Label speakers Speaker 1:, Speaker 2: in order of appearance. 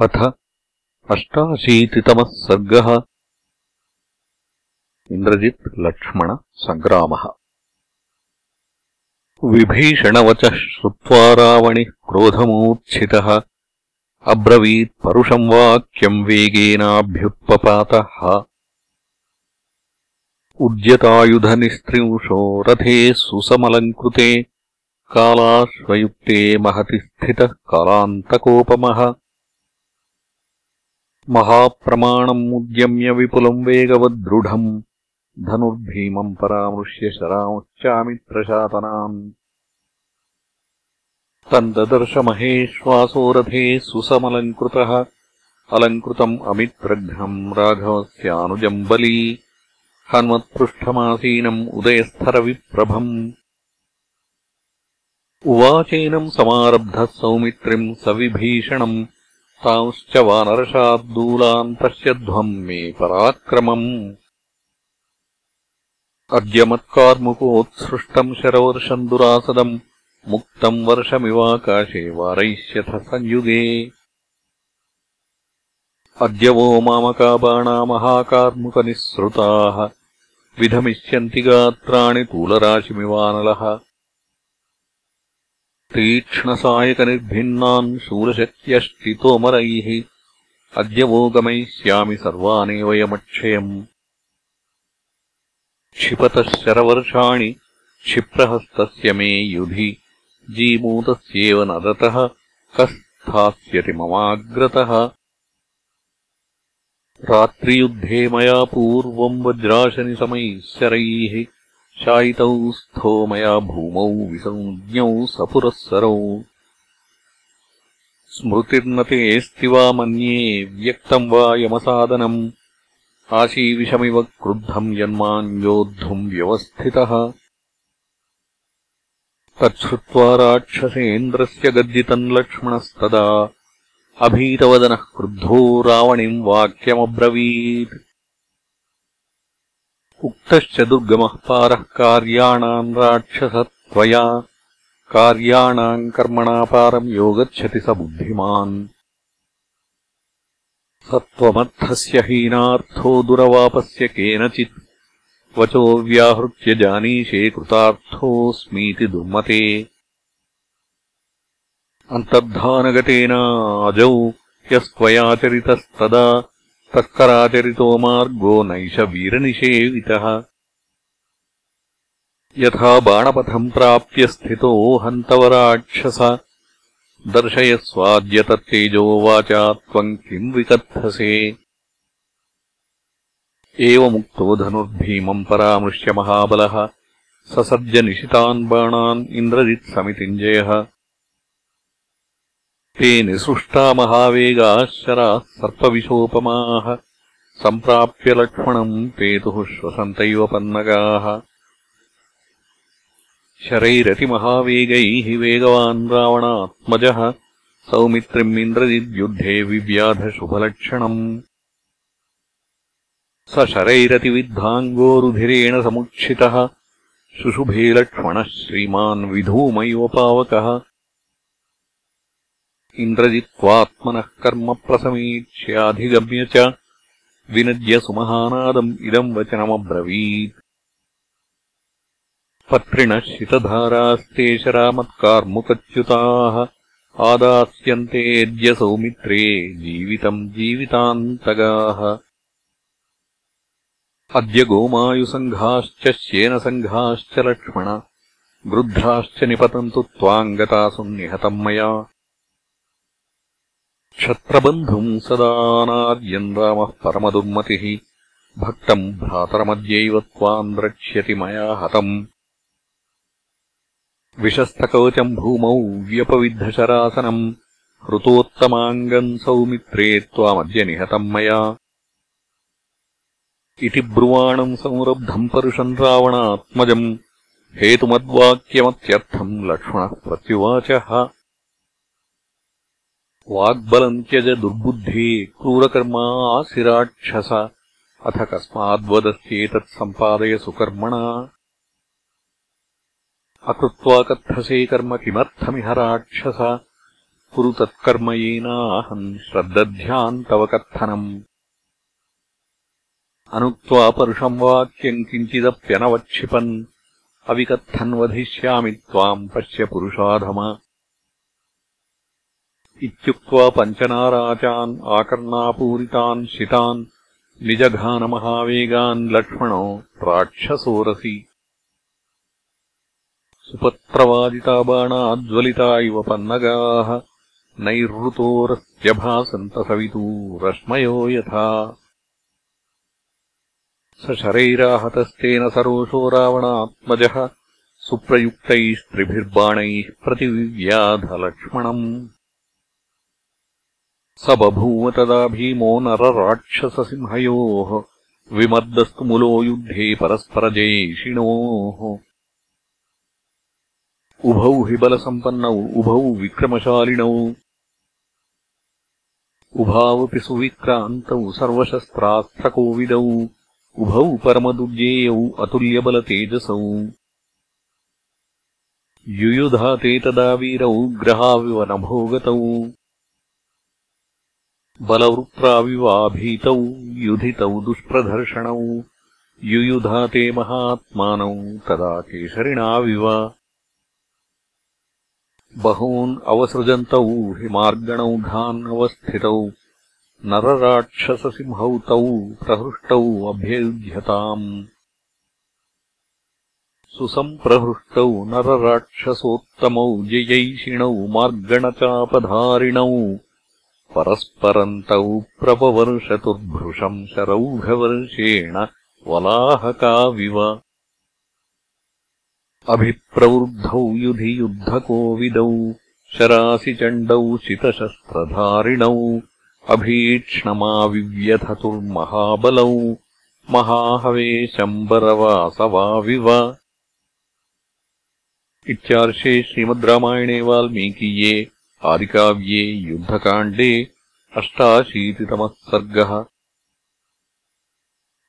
Speaker 1: अथ अष्टाशीतितमः सर्गः। इन्द्रजित् लक्ष्मणसङ्ग्रामः विभीषणवचः श्रुत्वा रावणिः क्रोधमूर्च्छितः। अब्रवीत् परुषम् वाक्यम् वेगेनाभ्युत्पपातः। उद्यतायुधनिस्त्रिंशो रथे सुसमलङ्कृते। कालाश्वयुक्ते महति स्थितः कालान्तकोपमः महाप्रमाणम् उद्यम्य विपुलम् वेगवद्दृढम्। धनुर्भीमम् परामृश्य शरांश्चामित्रशातनान् तम् ददर्शमहेश्वासो रथे सुसमलङ्कृतः। अलङ्कृतम् अमित्रघ्नम् राघवस्यानुजम् बली। हन्मत्पृष्ठमासीनम् उदयस्थरविप्रभम्। उवाचेनम् समारब्धः सौमित्रिम् सविभीषणम् तांश्च वानरशार्दूलान् पश्यध्वम् मे पराक्रमम्। अद्य मत्कार्मुकोत्सृष्टम् शरवर्षम् दुरासदम् मुक्तम् वर्षमिवाकाशे वारयिष्यथ संयुगे। अद्य वो मामकाबाणा महाकार्मुकनिःसृताः विधमिष्यन्ति गात्राणि तूलराशिमिवानलः तीक्ष्णसायकनिर्भिन्नान् शूलशक्त्यष्टितोमरैः अद्य वो गमयिष्यामि सर्वानेव यमक्षयम् क्षिपतः शरवर्षाणि क्षिप्रहस्तस्य मे युधि जीमूतस्येव नदतः कस्थास्यति ममाग्रतः। रात्रियुद्धे मया पूर्वम् वज्राशनिसमैश्चरैः शायितौ स्थो मया भूमौ विसञ्ज्ञौ सपुरःसरौ। स्मृतिर्न तेऽस्ति वा मन्ये व्यक्तम् वा यमसादनम्। आशीविषमिव क्रुद्धम् यन्माम् योद्धुम् व्यवस्थितः। तच्छ्रुत्वा राक्षसेन्द्रस्य गर्जितम् लक्ष्मणस्तदा। अभीतवदनः क्रुद्धो रावणिम् वाक्यमब्रवीत् उक्तश्च दुर्गमः पारः कार्याणाम् राक्षसत्वया। कार्याणाम् कर्मणापारम् योगच्छति स बुद्धिमान्। सत्त्वमर्थस्य हीनार्थो दुरवापस्य केनचित्। वचो व्याहृत्य जानीषे कृतार्थोऽस्मीति दुर्मते। अन्तर्धानगतेनाजौ यस्त्वयाचरितस्तदा तस्कराचरितो मार्गो नैष वीरनिषेवितः। यथा बाणपथम् प्राप्य स्थितो हन्तवराक्षस। दर्शयस्वाद्यतत्तेजो वाचा त्वम् किम् विकथसे। एवमुक्तो धनुर्भीमम् परामृश्य महाबलः। ससर्जनिशितान् बाणान् इन्द्रजित्समितिञ्जयः ते निसृष्टा महावेगाः शराः सर्पविशोपमाः सम्प्राप्य लक्ष्मणम् पेतुः श्वसन्तैव पन्नगाः। शरैरतिमहावेगैः वेगवान् रावणात्मजः सौमित्रिम् इन्द्रजिद्युद्धे विव्याधशुभलक्षणम् स शरैरतिविद्धाङ्गोरुधिरेण समुक्षितः शुशुभे लक्ष्मणः श्रीमान् विधूमैव पावकः इन्द्रजित्त्वात्मनः कर्म प्रसमीक्ष्याधिगम्य च विनद्य सुमहानादम् इदम् वचनमब्रवीत्। पत्रिणः शितधारास्ते शरामत्कार्मुकच्युताः आदास्यन्तेऽद्य सौमित्रे जीवितम् जीवितान्तगाः। अद्य गोमायुसङ्घाश्च श्येनसङ्घाश्च लक्ष्मण गृध्राश्च निपतन्तु त्वाम् गतासु निहतम् मया क्षत्रबन्धुम् सदानार्यम् रामः परमदुर्मतिः। भक्तम् भ्रातरमद्यैव त्वाम् द्रक्ष्यति मया हतम्। विशस्तकवचम् भूमौ व्यपविद्धशरासनम्। हृतोत्तमाङ्गम् सौमित्रे त्वामद्य निहतम् मया। इति ब्रुवाणम् संरब्धम् परुषम् रावणात्मजम्। हेतुमद्वाक्यमत्यर्थम् लक्ष्मणः प्रत्युवाचः वाग्बलम् त्यज दुर्बुद्धे क्रूरकर्मा आसिराक्षस। अथ कस्माद्वदस्येतत् सम्पादय सुकर्मणा। अकृत्वा कथसे कर्म किमर्थमिह राक्षस? कुरु तत्कर्म येनाहम् श्रद्दध्याम् तव कत्थनम्। अनुक्त्वा परुषम् वाक्यम् किञ्चिदप्यनवक्षिपन्। अविकत्थन् वधिष्यामि त्वाम् पश्य पुरुषाधम इत्युक्त्वा पञ्चनाराचान् आकर्णापूरितान् शितान् निजघानमहावेगान् लक्ष्मणो राक्षसोरसि। सुपत्रवादिता बाणाज्वलिता इव पन्नगाः नैरृतोरस्त्यभासन्तसवितूरश्मयो यथा। स शरैराहतस्तेन सरोषो रावणात्मजः सुप्रयुक्तैस्त्रिभिर्बाणैः प्रतिविव्याधलक्ष्मणम् स बभूव तदा भीमो नरराक्षससिंहयोः। विमर्दस्तु मुलो युद्धे परस्परजयेषिणोः उभौ हि बलसम्पन्नौ उभौ विक्रमशालिनौ। उभावपि सुविक्रान्तौ सर्वशस्त्रास्त्रकोविदौ। उभौ परमदुर्जेयौ अतुल्यबलतेजसौ। युयुधाते तदा वीरौ ग्रहाविव नभोगतौ बलवृत्राविवाभीतौ युधितौ दुष्प्रदर्शनौ युयुधाते महात्मानौ तदा केशरिणाविव बहून् अवसृजन्तौ हि नरराक्षससिंहौ तौ प्रहृष्टौ अभ्ययुध्यताम्। सुसम्प्रहृष्टौ नरराक्षसोत्तमौ जयैषिणौ मार्गणचापधारिणौ परस्परम् तौ प्रपवर्षतुर्भृशम् शरौघवर्षेण वलाहकाविव। अभिप्रवृद्धौ युधि युद्धकोविदौ शरासिचण्डौ शितशस्त्रधारिणौ अभीक्ष्णमाविव्यथतुर्महाबलौ महाहवेशम्बरवासवाविव इत्यार्षे श्रीमद् रामायणे वाल्मीकीये आदिकाव्ये युद्धकाण्डे अष्टाशीतितमः सर्गः